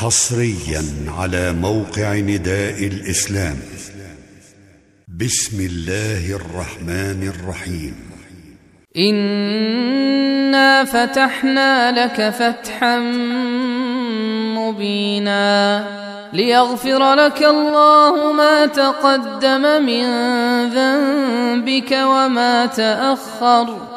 حصريا على موقع نداء الإسلام. بسم الله الرحمن الرحيم. إنا فتحنا لك فتحا مبينا ليغفر لك الله ما تقدم من ذنبك وما تأخر.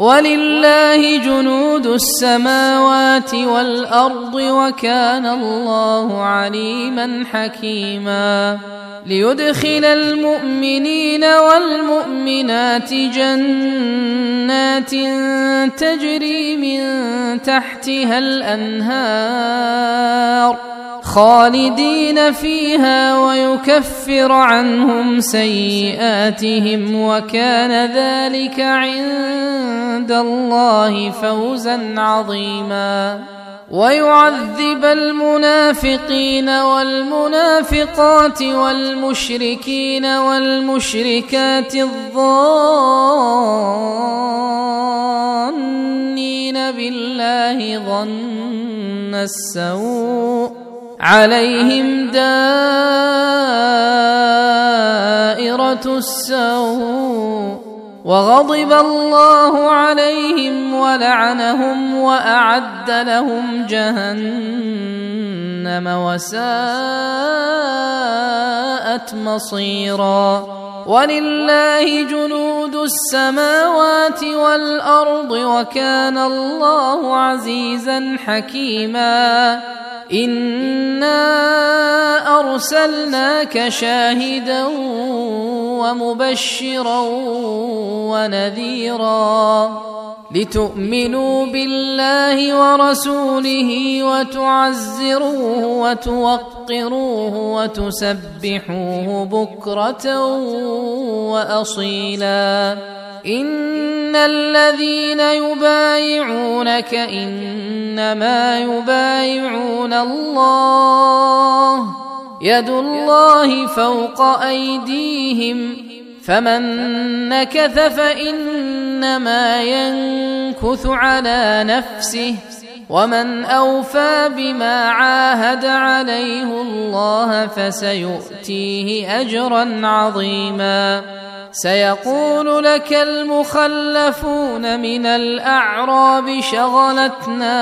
ولله جنود السماوات والأرض وكان الله عليما حكيما ليدخل المؤمنين والمؤمنات جنات تجري من تحتها الأنهار خالدين فيها ويكفر عنهم سيئاتهم وكان ذلك عند الله فوزا عظيما. ويعذب المنافقين والمنافقات والمشركين والمشركات الظانين بالله ظن السوء. عليهم دائرة السوء وغضب الله عليهم ولعنهم وأعد لهم جهنم وساءت مصيرا ولله جنود السماوات والأرض وكان الله عزيزا حكيما إنا أرسلناك شاهدا ومبشرا ونذيرا لتؤمنوا بالله ورسوله وتعزروه وتوقروه وتسبحوه بكرة وأصيلا. إن الذين يبايعونك إنما يبايعون الله. يد الله فوق أيديهم. فمن نكث فانما ينكث على نفسه ومن أوفى بما عاهد عليه الله فسيؤتيه أجرا عظيما. سيقول لك المخلفون من الأعراب شغلتنا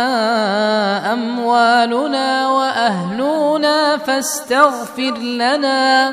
أموالنا وأهلنا فاستغفر لنا.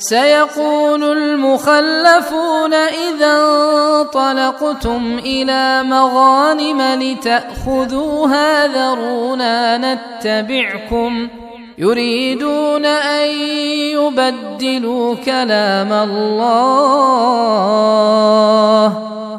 سيقول المخلفون إذا انطلقتم إلى مغانم لتأخذوها ذرونا نتبعكم يريدون أن يبدلوا كلام الله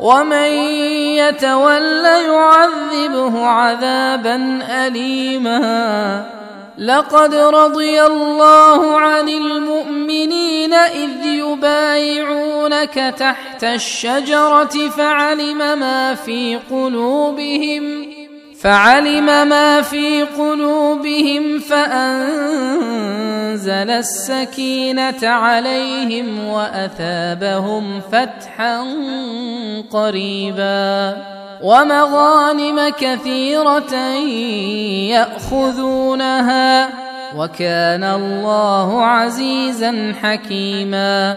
ومن يتول يعذبه عذابا اليما. لقد رضي الله عن المؤمنين إذ يبايعونك تحت الشجرة فعلم ما في قلوبهم فعلم ما في قلوبهم فانزل السكينة عليهم وأثابهم فتحا قريبا ومغانم كثيرة يأخذونها وكان الله عزيزا حكيما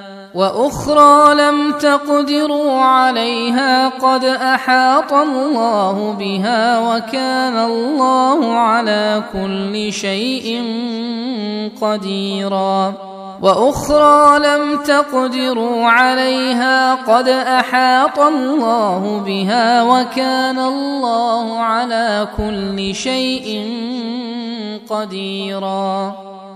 وأخرى لم تقدروا عليها قد أحاط الله بها وكان الله على كل شيء قديرا. وأخرى لم تقدروا عليها قد أحاط الله بها وكان الله على كل شيء قديرا.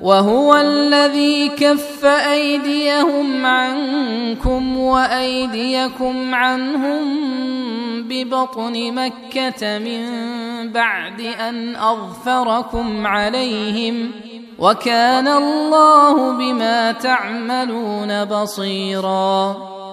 وهو الذي كف أيديهم عنكم وأيديكم عنهم ببطن مكة من بعد أن أظفركم عليهم وكان الله بما تعملون بصيرا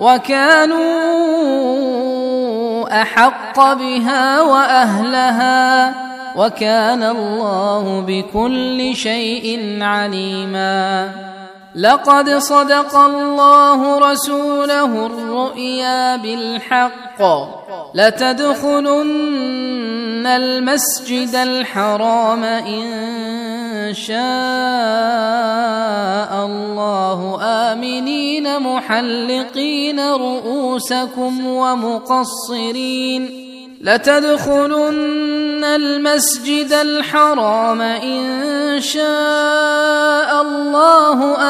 وكانوا أحق بها وأهلها وكان الله بكل شيء عليما لقد صدق الله رسوله الرؤيا بالحق. لتدخلن المسجد الحرام إن شاء الله. آمنين محلقين رؤوسكم ومقصرين. لتدخلن المسجد الحرام إن شاء الله.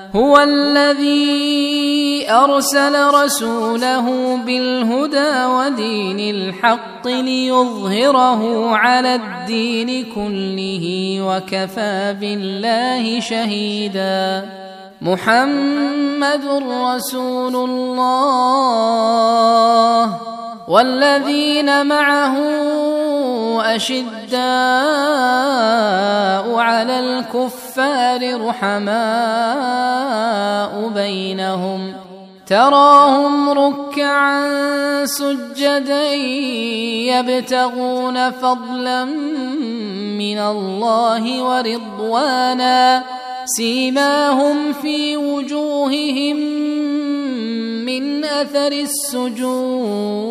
هو الذي أرسل رسوله بالهدى ودين الحق ليظهره على الدين كله وكفى بالله شهيدا. محمد رسول الله. والذين معه أشداء على الكفار رحماء بينهم تراهم ركعا سجدا يبتغون فضلا من الله ورضوانا سيماهم في وجوههم من أثر السجود